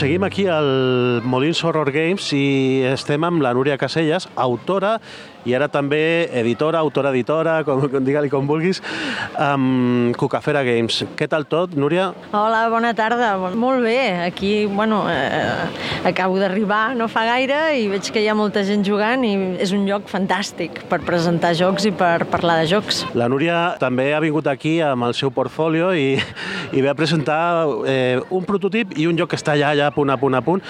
seguim aquí al Molins Horror Games i estem amb la Núria Caselles, autora i ara també editora, autora-editora, com, com digue-li com vulguis, amb Cucafera Games. Què tal tot, Núria? Hola, bona tarda. Molt bé. Aquí, bueno, eh, acabo d'arribar no fa gaire i veig que hi ha molta gent jugant i és un lloc fantàstic per presentar jocs i per parlar de jocs. La Núria també ha vingut aquí amb el seu portfolio i, i ve a presentar eh, un prototip i un joc que està allà, allà, a punt, a punt, a punt,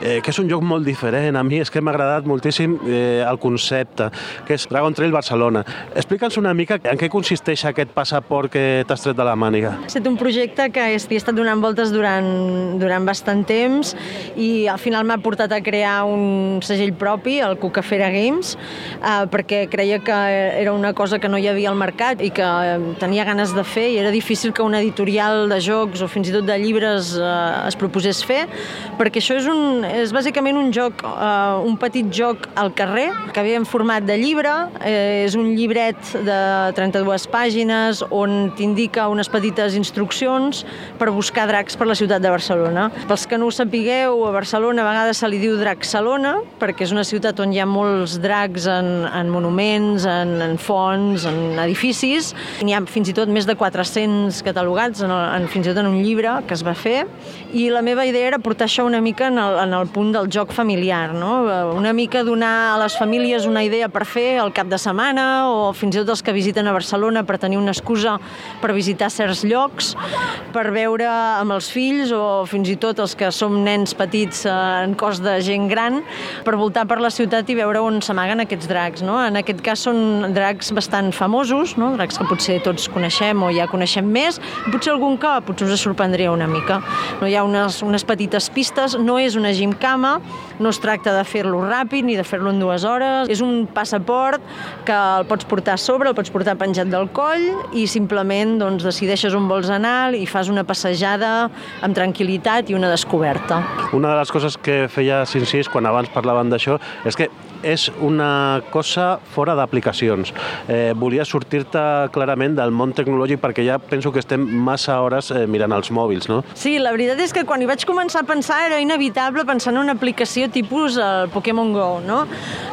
eh, que és un joc molt diferent. A mi és que m'ha agradat moltíssim eh, el concepte que és Dragon Trail Barcelona. Explica'ns una mica en què consisteix aquest passaport que t'has tret de la màniga. Ha estat un projecte que he estat donant voltes durant, durant bastant temps i al final m'ha portat a crear un segell propi, el Cucafera Games, eh, perquè creia que era una cosa que no hi havia al mercat i que eh, tenia ganes de fer i era difícil que una editorial de jocs o fins i tot de llibres eh, es proposés fer, perquè això és, un, és bàsicament un joc, eh, un petit joc al carrer que ve en format de llibre, eh, és un llibret de 32 pàgines on t'indica unes petites instruccions per buscar dracs per la ciutat de Barcelona. Pels que no ho sapigueu, a Barcelona a vegades se li diu Draxalona, perquè és una ciutat on hi ha molts dracs en, en monuments, en, en fonts, en edificis. N'hi ha fins i tot més de 400 catalogats, en, en, fins i tot en un llibre que es va fer, i la meva idea era portar això una mica en el, en el punt del joc familiar, no? una mica donar a les famílies una idea per fer el cap de setmana o fins i tot els que visiten a Barcelona per tenir una excusa per visitar certs llocs, per veure amb els fills o fins i tot els que som nens petits eh, en cos de gent gran, per voltar per la ciutat i veure on s'amaguen aquests dracs. No? En aquest cas són dracs bastant famosos, no? dracs que potser tots coneixem o ja coneixem més, potser algun que potser us sorprendria una mica. No? Hi ha unes, unes petites pistes, no és una gimcama, no es tracta de fer-lo ràpid ni de fer-lo en dues hores, és un passaport que el pots portar a sobre, el pots portar penjat del coll i simplement doncs, decideixes on vols anar i fas una passejada amb tranquil·litat i una descoberta. Una de les coses que feia Sincís quan abans parlaven d'això és que és una cosa fora d'aplicacions. Eh, volia sortir-te clarament del món tecnològic perquè ja penso que estem massa hores eh, mirant els mòbils, no? Sí, la veritat és que quan hi vaig començar a pensar era inevitable pensar en una aplicació tipus el Pokémon GO, no?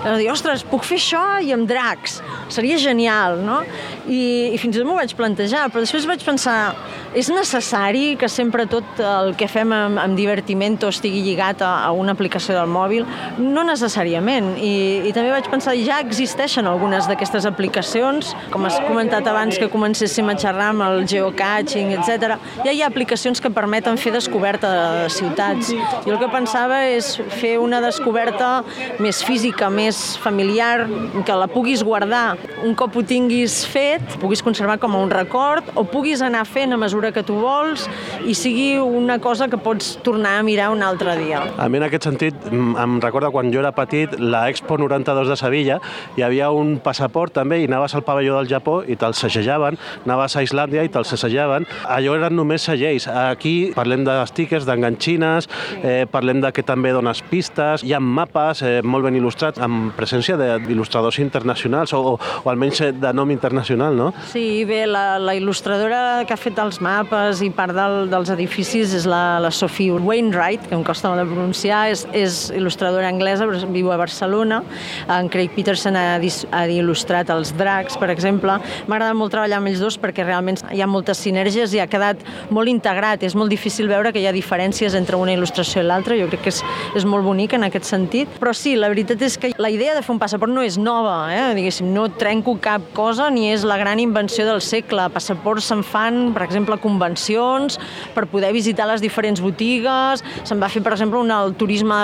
De dir, ostres, puc fer això i amb dracs. Seria genial, no? I, i fins i tot m'ho vaig plantejar, però després vaig pensar, és necessari que sempre tot el que fem amb, amb divertiment estigui lligat a, a una aplicació del mòbil? No necessàriament. I i, també vaig pensar, ja existeixen algunes d'aquestes aplicacions, com has comentat abans que comencéssim a xerrar amb el geocaching, etc. Ja hi ha aplicacions que permeten fer descoberta de ciutats. Jo el que pensava és fer una descoberta més física, més familiar, que la puguis guardar un cop ho tinguis fet, puguis conservar com a un record, o puguis anar fent a mesura que tu vols i sigui una cosa que pots tornar a mirar un altre dia. A mi en aquest sentit em recorda quan jo era petit la Expo 92 de Sevilla, hi havia un passaport també i anaves al pavelló del Japó i te'l segeljaven, anaves a Islàndia i te'l segeljaven. Allò eren només segells. Aquí parlem de stickers, d'enganxines, eh, parlem de que també dones pistes, hi ha mapes eh, molt ben il·lustrats amb presència d'il·lustradors internacionals o, o, o almenys de nom internacional, no? Sí, bé, la, la il·lustradora que ha fet els mapes i part del, dels edificis és la, la Sophie Wainwright, que em costa molt de pronunciar, és, és il·lustradora anglesa, però viu a Barcelona, en Craig Peterson ha, ha il·lustrat els dracs, per exemple. M'ha agradat molt treballar amb ells dos perquè realment hi ha moltes sinergies i ha quedat molt integrat. És molt difícil veure que hi ha diferències entre una il·lustració i l'altra. Jo crec que és, és molt bonic en aquest sentit. Però sí, la veritat és que la idea de fer un passaport no és nova, eh? diguéssim, no trenco cap cosa ni és la gran invenció del segle. Passaports se'n fan, per exemple, convencions per poder visitar les diferents botigues. Se'n va fer, per exemple, un, el turisme,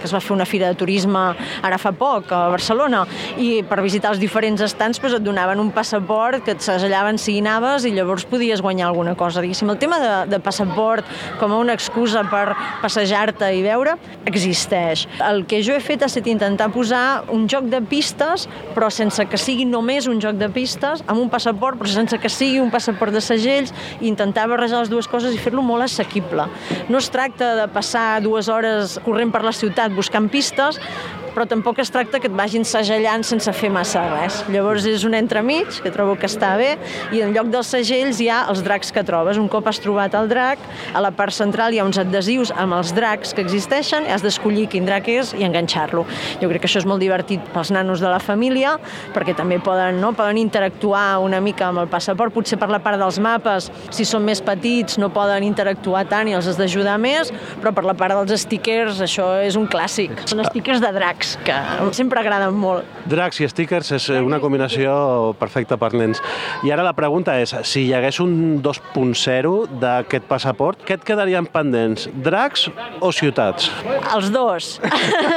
que es va fer una fira de turisme ara fa poc a Barcelona i per visitar els diferents estants doncs, et donaven un passaport que et segellaven si hi anaves i llavors podies guanyar alguna cosa. Diguéssim, el tema de, de passaport com a una excusa per passejar-te i veure existeix. El que jo he fet ha estat intentar posar un joc de pistes però sense que sigui només un joc de pistes, amb un passaport però sense que sigui un passaport de segells i intentar barrejar les dues coses i fer-lo molt assequible. No es tracta de passar dues hores corrent per la ciutat buscant pistes, però tampoc es tracta que et vagin segellant sense fer massa res. Llavors és un entremig, que trobo que està bé, i en lloc dels segells hi ha els dracs que trobes. Un cop has trobat el drac, a la part central hi ha uns adhesius amb els dracs que existeixen, has d'escollir quin drac és i enganxar-lo. Jo crec que això és molt divertit pels nanos de la família, perquè també poden, no, poden interactuar una mica amb el passaport, potser per la part dels mapes, si són més petits no poden interactuar tant i els has d'ajudar més, però per la part dels stickers això és un clàssic. Són stickers de dracs, que sempre agraden molt. Dracs i stickers és una combinació perfecta per nens. I ara la pregunta és, si hi hagués un 2.0 d'aquest passaport, què et quedarien pendents, dracs o ciutats? Els dos.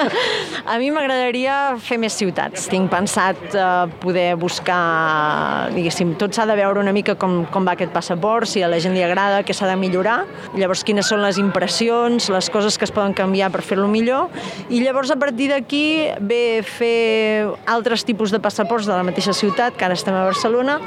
a mi m'agradaria fer més ciutats. Tinc pensat eh, poder buscar, diguéssim, tot s'ha de veure una mica com, com va aquest passaport, si a la gent li agrada, què s'ha de millorar, llavors quines són les impressions, les coses que es poden canviar per fer-lo millor, i llavors a partir d'aquí ve fer altres tipus de passaports de la mateixa ciutat, que ara estem a Barcelona,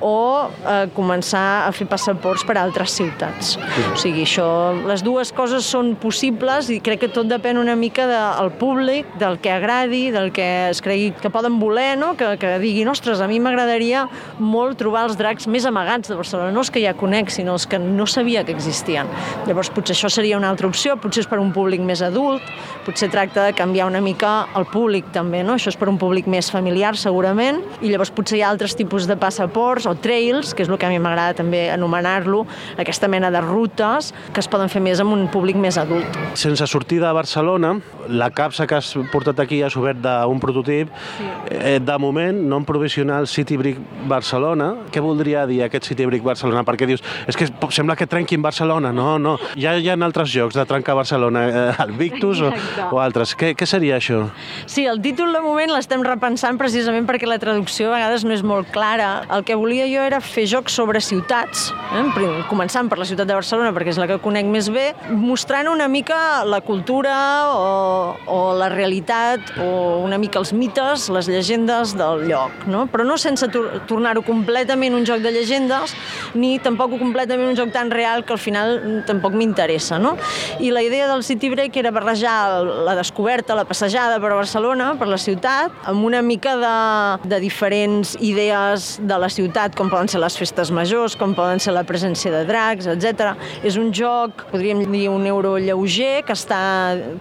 o eh, començar a fer passaports per a altres ciutats. O sigui, això, les dues coses són possibles i crec que tot depèn una mica del públic, del que agradi, del que es cregui que poden voler, no? que, que diguin, ostres, a mi m'agradaria molt trobar els dracs més amagats de Barcelona, no els que ja conec, sinó els que no sabia que existien. Llavors, potser això seria una altra opció, potser és per un públic més adult, potser tracta de canviar una mica el públic també, no? Això és per un públic més familiar, segurament, i llavors potser hi ha altres tipus de passaports o trails, que és el que a mi m'agrada també anomenar-lo, aquesta mena de rutes que es poden fer més amb un públic més adult. Sense sortir de Barcelona, la capsa que has portat aquí has obert d'un prototip. Sí. Eh, de moment, nom provisional City Brick Barcelona. Què voldria dir aquest City Brick Barcelona? Perquè dius, és que sembla que trenquin Barcelona. No, no. Ja hi ha altres jocs de trencar Barcelona, eh, el Victus o, o altres. Què, què seria això? Sí, el títol de moment l'estem repensant precisament perquè la traducció a vegades no és molt clara. El que volia jo era fer jocs sobre ciutats, eh? començant per la ciutat de Barcelona, perquè és la que conec més bé, mostrant una mica la cultura o, o la realitat o una mica els mites, les llegendes del lloc, no? però no sense tornar-ho completament un joc de llegendes, ni tampoc completament un joc tan real que al final tampoc m'interessa. No? I la idea del City Break era barrejar la descoberta, la passejada per Barcelona, per la ciutat, amb una mica de, de diferents idees de la ciutat, com poden ser les festes majors, com poden ser la presència de dracs, etc. És un joc, podríem dir, un euro lleuger, que està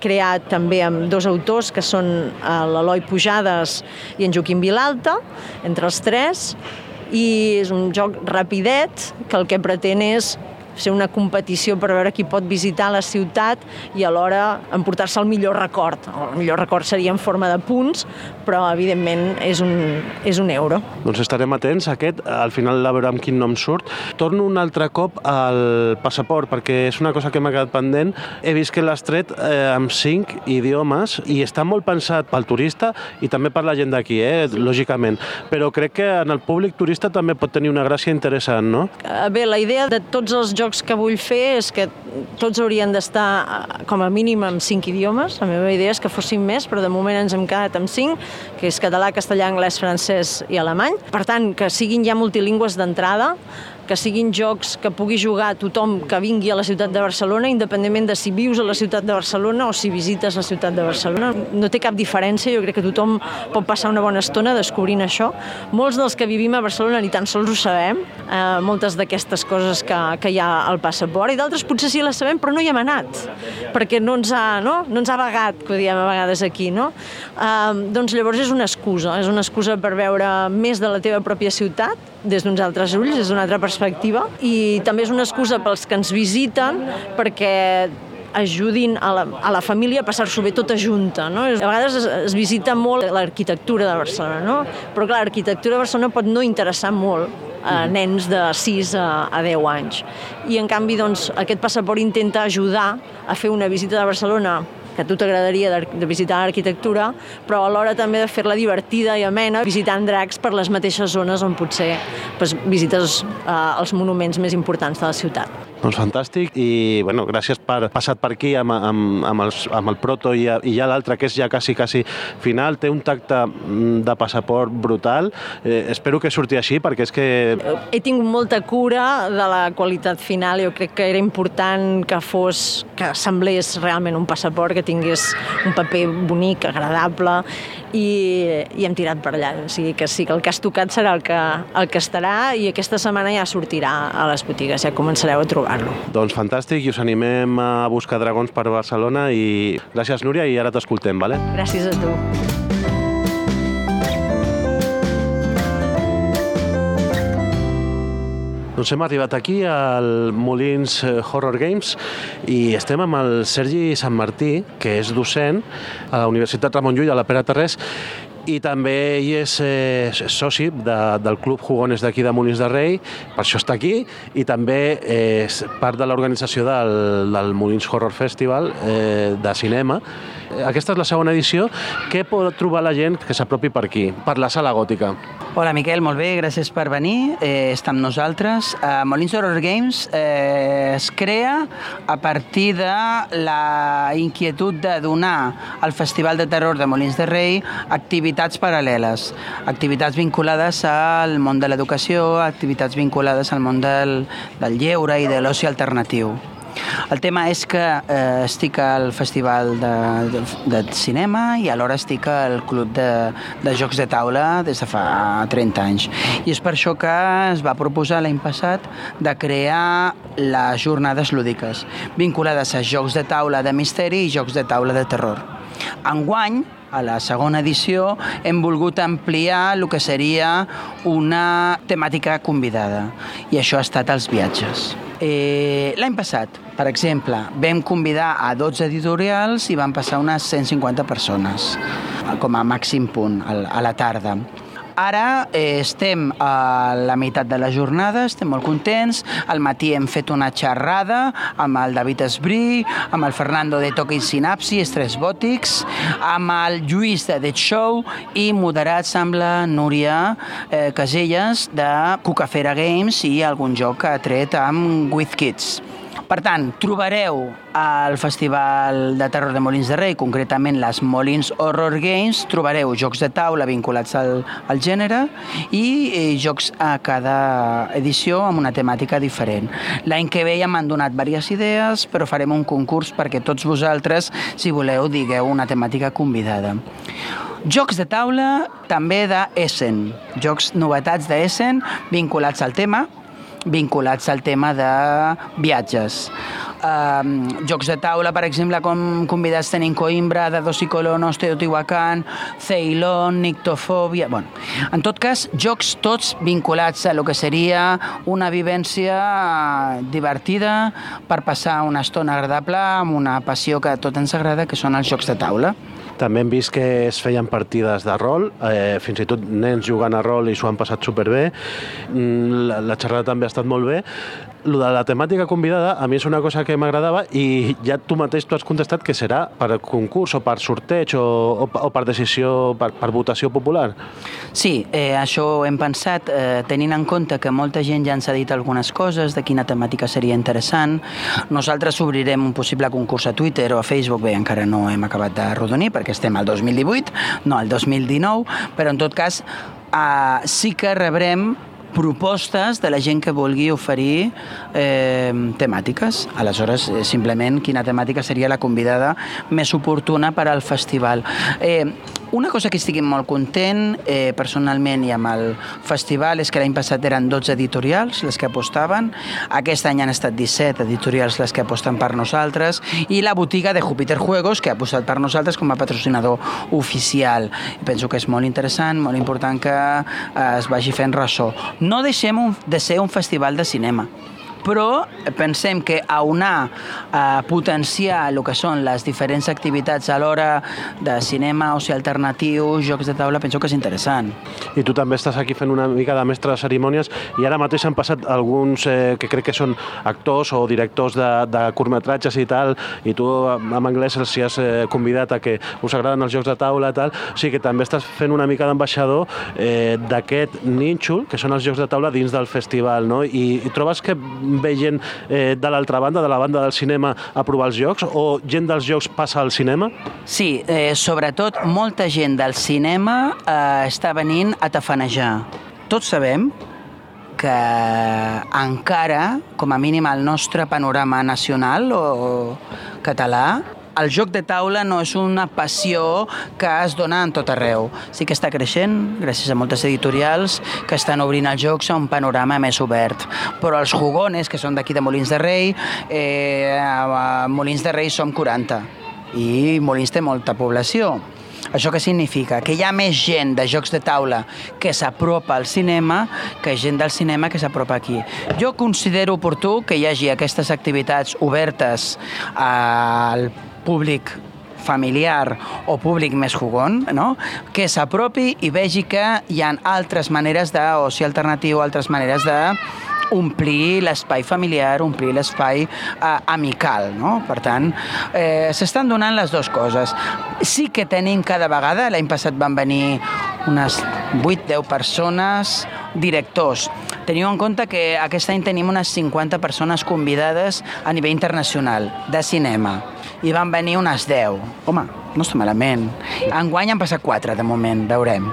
creat també amb dos autors, que són eh, l'Eloi Pujades i en Joaquim Vilalta, entre els tres, i és un joc rapidet que el que pretén és ser una competició per veure qui pot visitar la ciutat i alhora emportar-se el millor record. El millor record seria en forma de punts, però evidentment és un, és un euro. Doncs estarem atents a aquest, al final la veurem quin nom surt. Torno un altre cop al passaport, perquè és una cosa que m'ha quedat pendent. He vist que l'has tret eh, amb cinc idiomes i està molt pensat pel turista i també per la gent d'aquí, eh, lògicament. Però crec que en el públic turista també pot tenir una gràcia interessant, no? Eh, bé, la idea de tots els jocs jocs que vull fer és que tots haurien d'estar com a mínim amb cinc idiomes. La meva idea és que fossin més, però de moment ens hem quedat amb cinc, que és català, castellà, anglès, francès i alemany. Per tant, que siguin ja multilingües d'entrada, que siguin jocs que pugui jugar tothom que vingui a la ciutat de Barcelona, independentment de si vius a la ciutat de Barcelona o si visites la ciutat de Barcelona. No té cap diferència, jo crec que tothom pot passar una bona estona descobrint això. Molts dels que vivim a Barcelona ni tan sols ho sabem, eh, moltes d'aquestes coses que, que hi ha al passaport, i d'altres potser sí les sabem, però no hi hem anat, perquè no ens ha, no? No ens ha vagat, que ho diem a vegades aquí, no? Eh, doncs llavors és una excusa, és una excusa per veure més de la teva pròpia ciutat, des d'uns altres ulls, des d'una altra perspectiva, i també és una excusa pels que ens visiten perquè ajudin a la, a la família a passar-s'ho bé tota junta. No? A vegades es, es visita molt l'arquitectura de Barcelona, no? però clar, l'arquitectura de Barcelona pot no interessar molt a nens de 6 a, a 10 anys. I en canvi, doncs, aquest passaport intenta ajudar a fer una visita de Barcelona que a tu t'agradaria de visitar l'arquitectura, però alhora també de fer-la divertida i amena visitant dracs per les mateixes zones on potser pues, visites eh, els monuments més importants de la ciutat. Doncs fantàstic i bueno, gràcies per passat per aquí amb, amb, amb, els, amb el proto i, i ja l'altre que és ja quasi, quasi final. Té un tacte mm, de passaport brutal. Eh, espero que surti així perquè és que... He tingut molta cura de la qualitat final. Jo crec que era important que fos, que semblés realment un passaport, que tingués un paper bonic, agradable i, i hem tirat per allà. O sigui que sí, que el que has tocat serà el que, el que estarà i aquesta setmana ja sortirà a les botigues, ja començareu a trobar-lo. Doncs fantàstic i us animem a buscar dragons per Barcelona i gràcies Núria i ara t'escoltem, vale? Gràcies a tu. Doncs hem arribat aquí al Molins eh, Horror Games i estem amb el Sergi Sant Martí, que és docent a la Universitat Ramon Llull, a la Pere Terrés, i també ell és eh, soci de, del Club Jugones d'aquí de Molins de Rei, per això està aquí, i també eh, és part de l'organització del, del Molins Horror Festival eh, de cinema. Aquesta és la segona edició. Què pot trobar la gent que s'apropi per aquí, per la sala gòtica? Hola Miquel, molt bé, gràcies per venir. Eh, està amb nosaltres. Eh, Molins Horror Games eh, es crea a partir de la inquietud de donar al Festival de Terror de Molins de Rei activitats paral·leles, activitats vinculades al món de l'educació, activitats vinculades al món del, del lleure i de l'oci alternatiu. El tema és que eh, estic al Festival de, de, de Cinema i alhora estic al Club de, de Jocs de Taula des de fa 30 anys. I és per això que es va proposar l'any passat de crear les jornades lúdiques, vinculades a jocs de taula de misteri i jocs de taula de terror. Enguany, a la segona edició, hem volgut ampliar el que seria una temàtica convidada, i això ha estat els viatges. Eh, L'any passat, per exemple, vam convidar a 12 editorials i van passar unes 150 persones, com a màxim punt, a la tarda. Ara eh, estem a la meitat de la jornada, estem molt contents. Al matí hem fet una xerrada amb el David Esbrí, amb el Fernando de Toque Sinapsi, Estrès Bòtics, amb el Lluís de Dead Show i moderats amb la Núria eh, Caselles de Cucafera Games i algun joc que ha tret amb With Kids. Per tant, trobareu al Festival de Terror de Molins de Rei, concretament les Molins Horror Games, trobareu jocs de taula vinculats al, al gènere i eh, jocs a cada edició amb una temàtica diferent. L'any que ve ja m'han donat diverses idees, però farem un concurs perquè tots vosaltres, si voleu, digueu una temàtica convidada. Jocs de taula també de Essen, jocs novetats de Essen vinculats al tema, vinculats al tema de viatges. Um, jocs de taula, per exemple, com convidats tenim Coimbra, de Dos i Colonos, Teotihuacan, Ceylon, Nictofòbia... Bueno, en tot cas, jocs tots vinculats a lo que seria una vivència divertida per passar una estona agradable amb una passió que a tots ens agrada, que són els jocs de taula. També hem vist que es feien partides de rol, eh, fins i tot nens jugant a rol i s'ho han passat superbé. Mm, la, la xerrada també ha estat molt bé. Lo de la temàtica convidada, a mi és una cosa que m'agradava i ja tu mateix tu has contestat que serà per concurs o per sorteig o, o, o per decisió, per, per votació popular. Sí, eh, això hem pensat, eh, tenint en compte que molta gent ja ens ha dit algunes coses de quina temàtica seria interessant. Nosaltres obrirem un possible concurs a Twitter o a Facebook, bé, encara no hem acabat de rodonir perquè estem al 2018, no al 2019, però en tot cas eh, sí que rebrem propostes de la gent que vulgui oferir eh, temàtiques. Aleshores, eh, simplement, quina temàtica seria la convidada més oportuna per al festival. Eh, una cosa que estic molt content eh, personalment i amb el festival és que l'any passat eren 12 editorials les que apostaven, aquest any han estat 17 editorials les que aposten per nosaltres i la botiga de Júpiter Juegos que ha apostat per nosaltres com a patrocinador oficial. Penso que és molt interessant, molt important que eh, es vagi fent ressò. No deixem de ser un festival de cinema però pensem que aunar, eh, potenciar el que són les diferents activitats a l'hora de cinema, oci alternatiu, jocs de taula, penso que és interessant. I tu també estàs aquí fent una mica de mestre de cerimònies i ara mateix han passat alguns eh, que crec que són actors o directors de, de curtmetratges i tal, i tu en anglès els has eh, convidat a que us agraden els jocs de taula i tal, o sigui que també estàs fent una mica d'ambaixador eh, d'aquest nínxol, que són els jocs de taula dins del festival, no? I, i trobes que ve gent eh, de l'altra banda, de la banda del cinema, a provar els jocs? O gent dels jocs passa al cinema? Sí, eh, sobretot molta gent del cinema eh, està venint a tafanejar. Tots sabem que encara, com a mínim al nostre panorama nacional o català, el joc de taula no és una passió que es dona en tot arreu. Sí que està creixent, gràcies a moltes editorials que estan obrint els jocs a un panorama més obert. Però els jugones, que són d'aquí de Molins de Rei, eh, a Molins de Rei som 40 i Molins té molta població. Això què significa? Que hi ha més gent de jocs de taula que s'apropa al cinema que gent del cinema que s'apropa aquí. Jo considero oportú que hi hagi aquestes activitats obertes al públic familiar o públic més jugon, no? que s'apropi i vegi que hi ha altres maneres d'oci alternatiu, altres maneres de omplir l'espai familiar, omplir l'espai eh, amical. No? Per tant, eh, s'estan donant les dues coses. Sí que tenim cada vegada, l'any passat van venir unes 8-10 persones, directors. Teniu en compte que aquest any tenim unes 50 persones convidades a nivell internacional de cinema i van venir unes 10. Home, no està malament. Enguany han passat 4, de moment, veurem.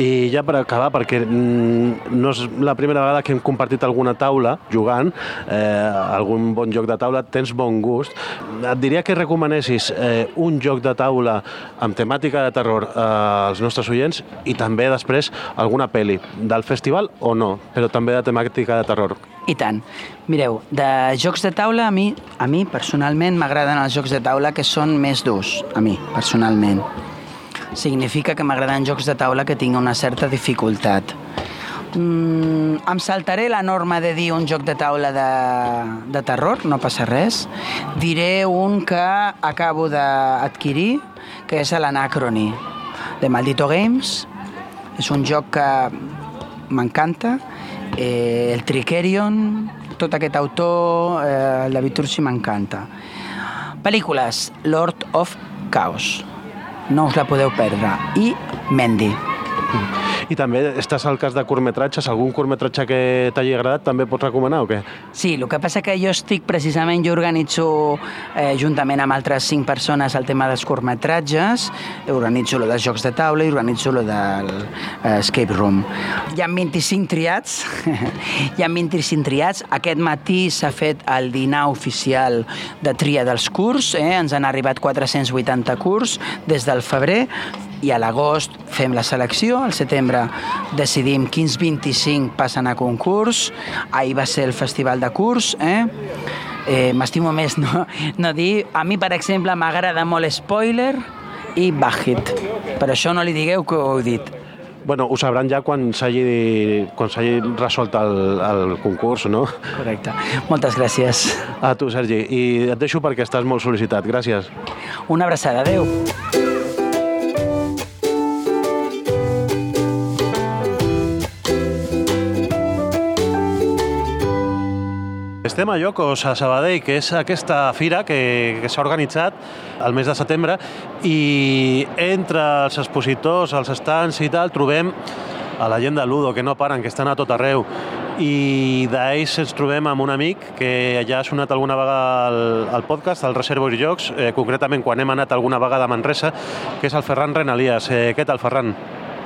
I ja per acabar, perquè mm, no és la primera vegada que hem compartit alguna taula jugant, eh, algun bon joc de taula, tens bon gust. Et diria que recomanessis eh, un joc de taula amb temàtica de terror eh, als nostres oients i també després alguna pel·li del festival o no, però també de temàtica de terror. I tant. Mireu, de jocs de taula, a mi, a mi personalment m'agraden els jocs de taula que són més durs, a mi, personalment. Significa que m'agraden jocs de taula que tinguin una certa dificultat. Mm, em saltaré la norma de dir un joc de taula de, de terror, no passa res. Diré un que acabo d'adquirir, que és l'Anacrony, de Maldito Games. És un joc que m'encanta, eh, el Tricerion, tot aquest autor, eh, el David m'encanta. Pel·lícules, Lord of Chaos, no us la podeu perdre, i Mendy. I també estàs al cas de curtmetratges, algun curtmetratge que t'hagi agradat també pots recomanar o què? Sí, el que passa que jo estic precisament, jo organitzo eh, juntament amb altres cinc persones el tema dels curtmetratges, organitzo lo dels jocs de taula i organitzo lo del eh, escape room. Hi ha 25 triats, hi ha 25 triats. Aquest matí s'ha fet el dinar oficial de tria dels curs, eh? ens han arribat 480 curs des del febrer i a l'agost fem la selecció, al setembre decidim quins 25 passen a concurs, ahir va ser el festival de curs, eh? eh M'estimo més no, no dir... A mi, per exemple, m'agrada molt Spoiler i Bajit. Per això no li digueu que ho heu dit. Bueno, ho sabran ja quan s'hagi quan s'hagi resolt el, el concurs, no? Correcte. Moltes gràcies. A tu, Sergi. I et deixo perquè estàs molt sol·licitat. Gràcies. Una abraçada. Adéu. Estem a Llocos, a Sabadell, que és aquesta fira que, que s'ha organitzat al mes de setembre i entre els expositors, els estants i tal, trobem a la gent de Ludo, que no paren, que estan a tot arreu. I d'ells ens trobem amb un amic que ja ha sonat alguna vegada al, al podcast, al Reservos i Jocs, eh, concretament quan hem anat alguna vegada a Manresa, que és el Ferran Renalies. Eh, què tal, Ferran?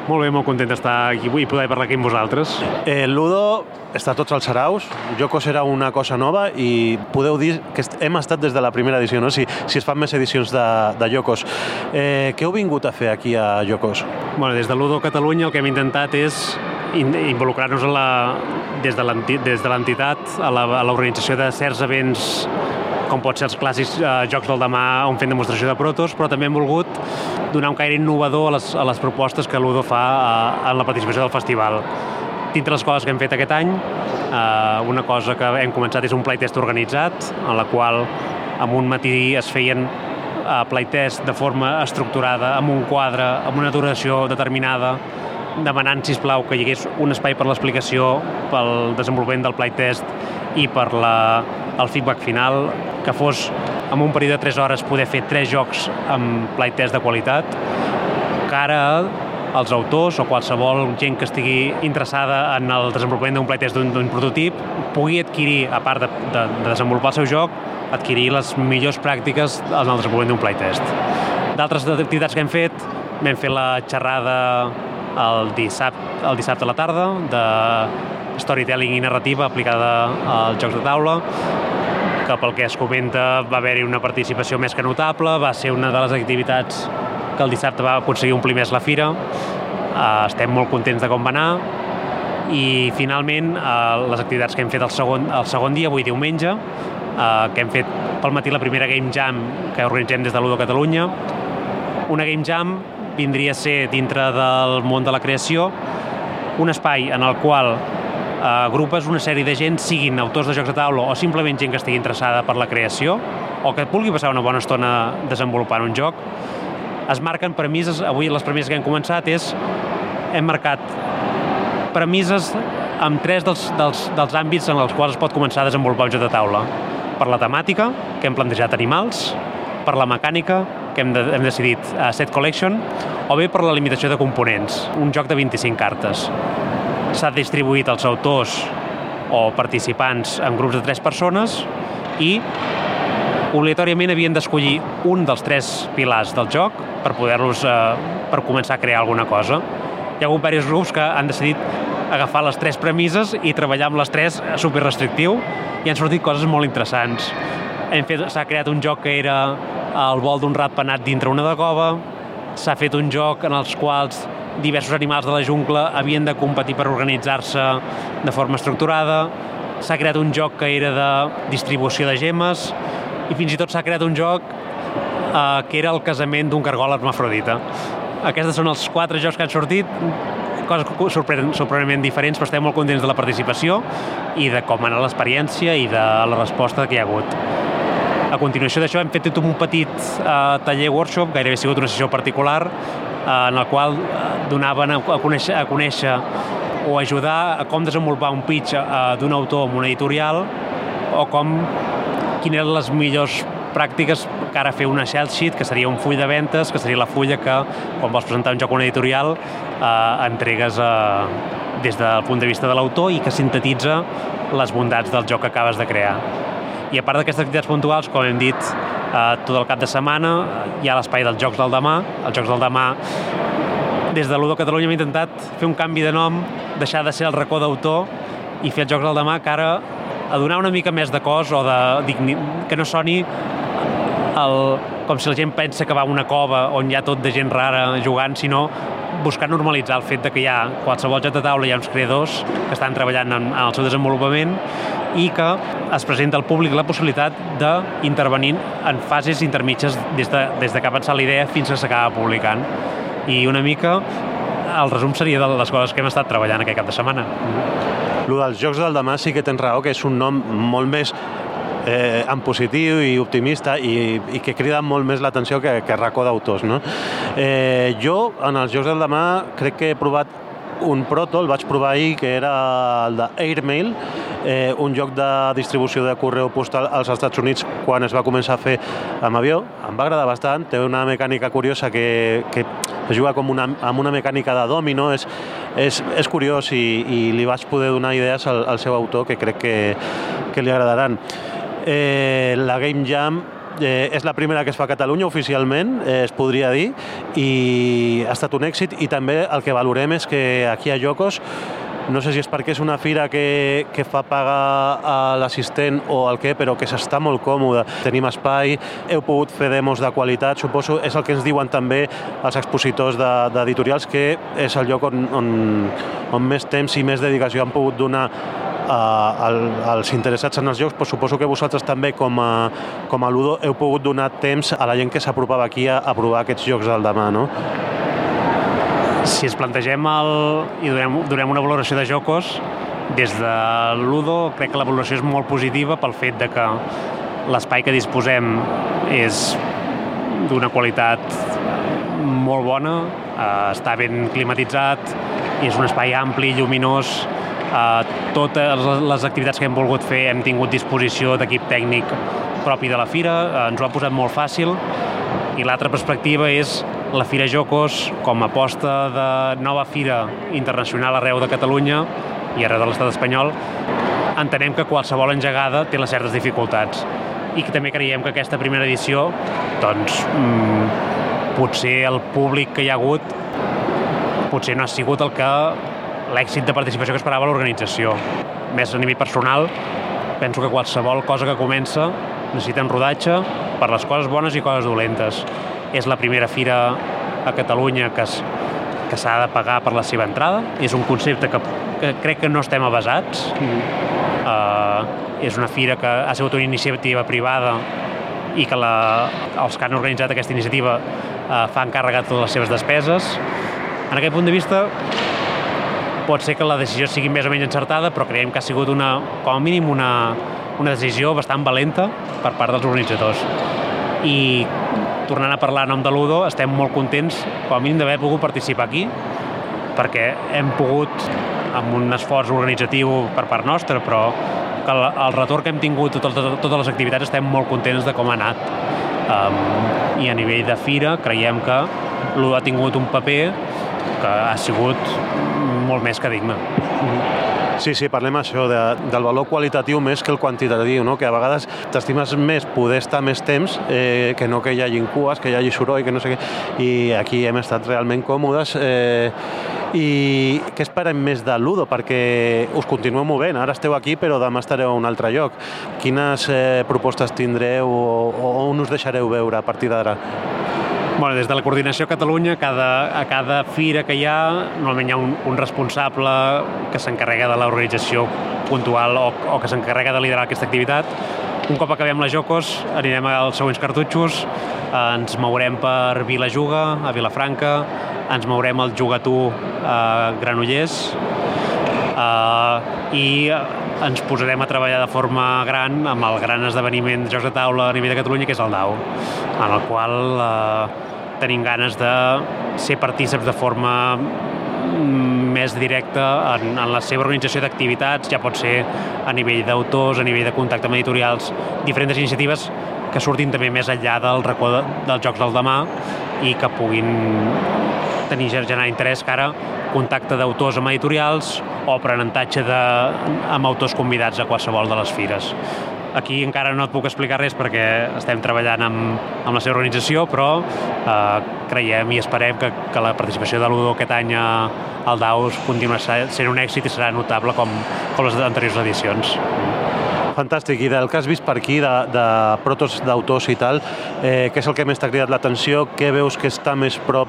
Molt bé, molt content d'estar aquí avui i poder parlar aquí amb vosaltres. Eh, Ludo està tots els saraus, Jocos era una cosa nova i podeu dir que hem estat des de la primera edició, no? si, si es fan més edicions de, de Jocos. Eh, què heu vingut a fer aquí a Jocos? Bueno, des de Ludo Catalunya el que hem intentat és involucrar-nos des de l'entitat a l'organització de certs events com pot ser els clàssics eh, Jocs del Demà on fem demostració de protos, però també hem volgut donar un caire innovador a les, a les propostes que l'Udo fa eh, en la participació del festival. Dintre les coses que hem fet aquest any, eh, una cosa que hem començat és un playtest organitzat, en la qual en un matí es feien eh, playtest de forma estructurada, amb un quadre, amb una duració determinada, demanant, si plau que hi hagués un espai per l'explicació, pel desenvolupament del playtest i per la, el feedback final, que fos en un període de 3 hores poder fer 3 jocs amb playtest de qualitat, que ara els autors o qualsevol gent que estigui interessada en el desenvolupament d'un playtest d'un prototip pugui adquirir, a part de, de, de desenvolupar el seu joc, adquirir les millors pràctiques en el desenvolupament d'un playtest. D'altres activitats que hem fet, vam fer la xerrada el dissabte, el dissabte a la tarda de storytelling i narrativa aplicada als jocs de taula que pel que es comenta va haver-hi una participació més que notable, va ser una de les activitats que el dissabte va aconseguir omplir més la fira. Uh, estem molt contents de com va anar i finalment uh, les activitats que hem fet el segon, el segon dia, avui diumenge, uh, que hem fet pel matí la primera Game Jam que organitzem des de l'Udo Catalunya. Una Game Jam vindria a ser dintre del món de la creació un espai en el qual agrupes una sèrie de gent, siguin autors de jocs de taula o simplement gent que estigui interessada per la creació o que vulgui passar una bona estona desenvolupant un joc, es marquen premisses, avui les premisses que hem començat és, hem marcat premisses amb tres dels, dels, dels àmbits en els quals es pot començar a desenvolupar un joc de taula. Per la temàtica, que hem plantejat animals, per la mecànica, que hem, de, hem decidit uh, set collection, o bé per la limitació de components, un joc de 25 cartes s'ha distribuït als autors o participants en grups de tres persones i obligatòriament havien d'escollir un dels tres pilars del joc per poder-los eh, per començar a crear alguna cosa. Hi ha hagut diversos grups que han decidit agafar les tres premisses i treballar amb les tres super restrictiu i han sortit coses molt interessants. S'ha creat un joc que era el vol d'un rat penat dintre una de cova, s'ha fet un joc en els quals diversos animals de la jungla havien de competir per organitzar-se de forma estructurada, s'ha creat un joc que era de distribució de gemes i fins i tot s'ha creat un joc eh, que era el casament d'un cargol hermafrodita. Aquests són els quatre jocs que han sortit, coses sorpren sorprenentment diferents, però estem molt contents de la participació i de com ha anat l'experiència i de la resposta que hi ha hagut. A continuació d'això hem fet un petit uh, taller workshop, gairebé ha sigut una sessió particular, uh, en el qual donaven a, a, conèixer, a conèixer o ajudar a com desenvolupar un pitch uh, d'un autor en una editorial o com quines eren les millors pràctiques que ara fer una shell sheet, que seria un full de ventes, que seria la fulla que, quan vols presentar un joc a una editorial, eh, entregues eh, des del punt de vista de l'autor i que sintetitza les bondats del joc que acabes de crear. I a part d'aquestes activitats puntuals, com hem dit, eh, tot el cap de setmana hi ha l'espai dels Jocs del Demà. Els Jocs del Demà, des de l'Udo Catalunya hem intentat fer un canvi de nom, deixar de ser el racó d'autor i fer els Jocs del Demà que ara a donar una mica més de cos o de, que no soni el, com si la gent pensa que va a una cova on hi ha tot de gent rara jugant, sinó buscar normalitzar el fet de que hi ha qualsevol joc de taula, hi ha uns creadors que estan treballant en, en el seu desenvolupament i que es presenta al públic la possibilitat d'intervenir en fases intermitges des de, des de que ha pensat la idea fins que s'acaba publicant. I una mica el resum seria de les coses que hem estat treballant aquest cap de setmana. Lo dels Jocs del Demà sí que tens raó, que és un nom molt més eh, en positiu i optimista i, i que crida molt més l'atenció que, que racó d'autors. No? Eh, jo, en els Jocs del Demà, crec que he provat un proto, el vaig provar ahir, que era el d'Airmail, eh, un joc de distribució de correu postal als Estats Units quan es va començar a fer amb avió. Em va agradar bastant, té una mecànica curiosa que, que es juga com una, amb una mecànica de domino, és, és, és curiós i, i li vaig poder donar idees al, al seu autor que crec que, que li agradaran. Eh, la Game Jam eh, és la primera que es fa a Catalunya oficialment, eh, es podria dir, i ha estat un èxit i també el que valorem és que aquí a Jocos no sé si és perquè és una fira que, que fa pagar a l'assistent o el què, però que s'està molt còmode. Tenim espai, heu pogut fer demos de qualitat, suposo, és el que ens diuen també els expositors d'editorials, de, que és el lloc on, on, on més temps i més dedicació han pogut donar eh, als interessats en els jocs, però suposo que vosaltres també com a, com a Ludo heu pogut donar temps a la gent que s'apropava aquí a, a provar aquests jocs del demà, no? Si ens plantegem el, i donem, donem una valoració de jocos, des de l'Udo crec que la valoració és molt positiva pel fet de que l'espai que disposem és d'una qualitat molt bona, eh, està ben climatitzat, és un espai ampli, lluminós, Uh, totes les activitats que hem volgut fer hem tingut disposició d'equip tècnic propi de la fira, uh, ens ho ha posat molt fàcil. I l'altra perspectiva és la Fira Jocos, com a aposta de nova fira internacional arreu de Catalunya i arreu de l'estat espanyol, entenem que qualsevol engegada té les certes dificultats i que també creiem que aquesta primera edició doncs, mmm, potser el públic que hi ha hagut potser no ha sigut el que l'èxit de participació que esperava l'organització. Més a nivell personal, penso que qualsevol cosa que comença necessita un rodatge per les coses bones i coses dolentes. És la primera fira a Catalunya que es, que s'ha de pagar per la seva entrada. És un concepte que, que crec que no estem avasats. Mm. Uh, és una fira que ha sigut una iniciativa privada i que la, els que han organitzat aquesta iniciativa uh, fan càrrega totes les seves despeses. En aquest punt de vista, pot ser que la decisió sigui més o menys encertada, però creiem que ha sigut una, com a mínim una, una decisió bastant valenta per part dels organitzadors. I tornant a parlar en nom de l'Udo, estem molt contents, com a mínim, d'haver pogut participar aquí, perquè hem pogut, amb un esforç organitzatiu per part nostra, però que el, el retorn que hem tingut de totes, totes les activitats estem molt contents de com ha anat. Um, I a nivell de fira creiem que l'Udo ha tingut un paper que ha sigut molt més que digne. Sí, sí, parlem això de, del valor qualitatiu més que el quantitatiu, no? que a vegades t'estimes més poder estar més temps eh, que no que hi hagi cues, que hi hagi soroll, que no sé què, i aquí hem estat realment còmodes. Eh, i què esperem més de Ludo? Perquè us continueu movent, ara esteu aquí però demà estareu a un altre lloc. Quines eh, propostes tindreu o, o on us deixareu veure a partir d'ara? Bueno, des de la coordinació a Catalunya, cada, a cada fira que hi ha, normalment hi ha un, un responsable que s'encarrega de l'organització puntual o, o que s'encarrega de liderar aquesta activitat. Un cop acabem les Jocos, anirem als següents cartutxos, eh, ens mourem per Vilajuga, a Vilafranca, ens mourem al Jugatú a Granollers, eh, i ens posarem a treballar de forma gran amb el gran esdeveniment de Jocs de Taula a nivell de Catalunya, que és el DAO, en el qual eh, tenim ganes de ser partíceps de forma mm, més directa en, en la seva organització d'activitats, ja pot ser a nivell d'autors, a nivell de contacte amb editorials, diferents iniciatives que surtin també més enllà del racó de, dels Jocs del Demà i que puguin tenir generar interès que ara contacte d'autors amb editorials o aprenentatge de, amb autors convidats a qualsevol de les fires. Aquí encara no et puc explicar res perquè estem treballant amb, amb la seva organització, però eh, creiem i esperem que, que la participació de l'Udo aquest any al DAUS continuarà sent un èxit i serà notable com, com les anteriors edicions fantàstic. I del que has vist per aquí, de, de protos d'autors i tal, eh, què és el que més t'ha cridat l'atenció? Què veus que està més prop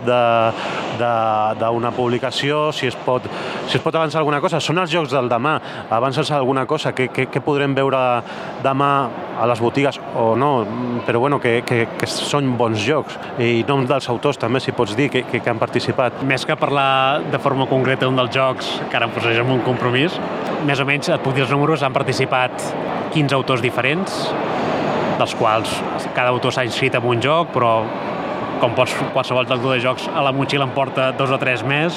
d'una publicació? Si es, pot, si es pot avançar alguna cosa? Són els jocs del demà. Avances alguna cosa? Què, què, què podrem veure demà a les botigues o no? Però bueno, que, que, que són bons jocs. I noms dels autors també, si pots dir, que, que, que han participat. Més que parlar de forma concreta un dels jocs, que ara em posaré un compromís, més o menys et puc dir els números, han participat 15 autors diferents, dels quals cada autor s'ha inscrit en un joc, però com pots, qualsevol autor de jocs a la motxilla en porta dos o tres més.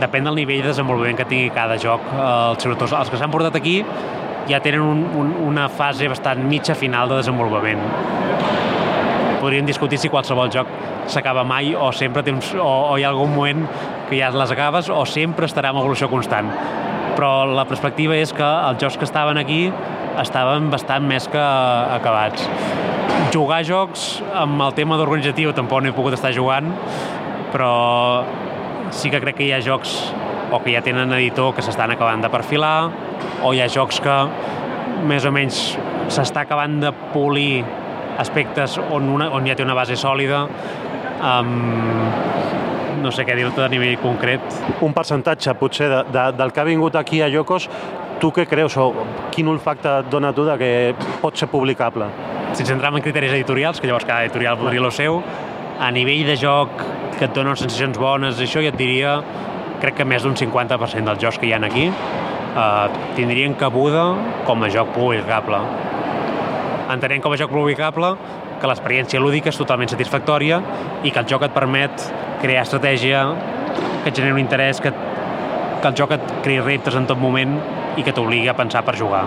Depèn del nivell de desenvolupament que tingui cada joc. Els seus autors, els que s'han portat aquí ja tenen un, un, una fase bastant mitja final de desenvolupament. Podríem discutir si qualsevol joc s'acaba mai o sempre tens, o, o hi ha algun moment que ja les acabes o sempre estarà en evolució constant. Però la perspectiva és que els jocs que estaven aquí estaven bastant més que acabats. Jugar jocs amb el tema d'organitzatiu tampoc no he pogut estar jugant, però sí que crec que hi ha jocs o que ja tenen editor que s'estan acabant de perfilar, o hi ha jocs que més o menys s'està acabant de polir aspectes on, una, on ja té una base sòlida, um, no sé què dir-te a nivell concret. Un percentatge, potser, de, de, del que ha vingut aquí a Jocos, tu què creus o quin olfacte et dona tu de que pot ser publicable? Sense entrar en criteris editorials, que llavors cada editorial podria el seu, a nivell de joc que et donen sensacions bones, això ja et diria, crec que més d'un 50% dels jocs que hi ha aquí eh, tindrien cabuda com a joc publicable. Entenem com a joc publicable que l'experiència lúdica és totalment satisfactòria i que el joc et permet crear estratègia, que et generi un interès, que, que el joc et creï reptes en tot moment i que t'obligui a pensar per jugar.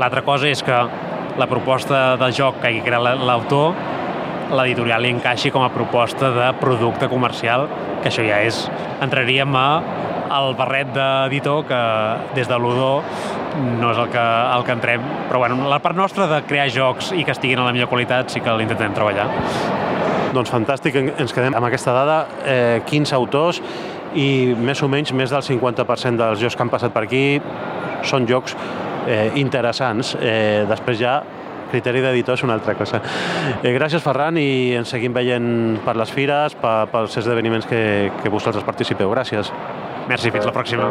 L'altra cosa és que la proposta del joc que hagi creat l'autor l'editorial li encaixi com a proposta de producte comercial, que això ja és... Entraríem a el barret d'editor que des de l'Udó no és el que, el que entrem, però bueno, la part nostra de crear jocs i que estiguin a la millor qualitat sí que l'intentem treballar. Doncs fantàstic, ens quedem amb aquesta dada, eh, 15 autors i més o menys més del 50% dels jocs que han passat per aquí són jocs eh, interessants. Eh, després ja criteri d'editor és una altra cosa. Eh, gràcies, Ferran, i ens seguim veient per les fires, per, pels esdeveniments que, que vosaltres participeu. Gràcies. Merci, fins la pròxima.